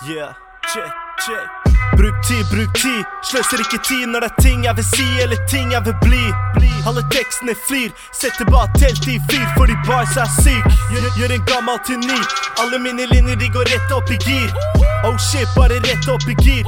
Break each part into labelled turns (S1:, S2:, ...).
S1: Yeah, check, check. Bruk tid, bruk tid. Sløser ikke tid når det er ting jeg vil si eller ting jeg vil bli. Alle tekstene flir. Setter bare telt i fyr fordi boys er syk. Gjør, gjør en gammel til ny. Alle mine linjer de går rett opp i gir. Oh shit, bare rett opp i gir.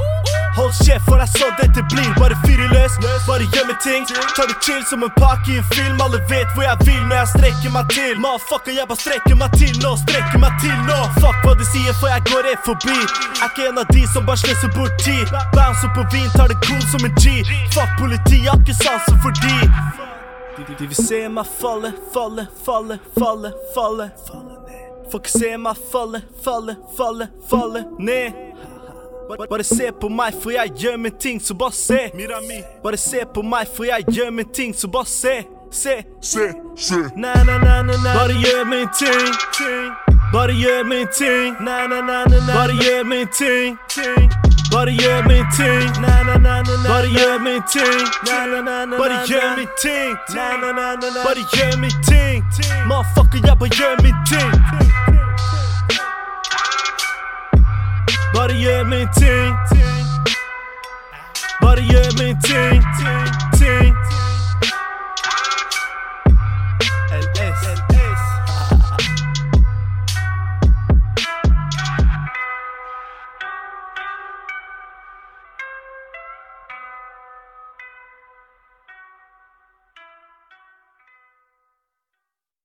S1: Hold kjeft, for det er sånn dette blir. Bare fyre løs, bare gjemme ting. Tar det chill som en pakke i en film. Alle vet hvor jeg vil når jeg strekker meg til. Motherfucker, jeg bare strekker meg til nå, strekker meg til nå. Fuck hva de sier, for jeg går rett forbi. Er ikke en av de som bare sløser bort tid. Bouncer på vin, tar det cool som en G. Fuck politi, jeg har ikke sansen for de, de vil se meg falle, falle, falle, falle, falle. Får ikke se meg falle, falle, falle, falle ned. Bare, se på meg, for jeg gjør min ting, så bare se. Bare se på meg, for jeg gjør min ting, så bare se. Se,
S2: Se, se.
S1: na, na, na, na, na. Bare gjør min ting. Bare gjør min ting. Na, na, na, na, na. Bare gjør min ting. Bare gjør min ting. Na, na, na, na, na. Bare gjør min ting. Na, na, na, na, Bare gjør min ting. Na, na, na, na, na. Bare gjør min ting. Motherfucker, jeg bare gjør min ting. Bare gjør min ting. Bare gjør min ting. ting.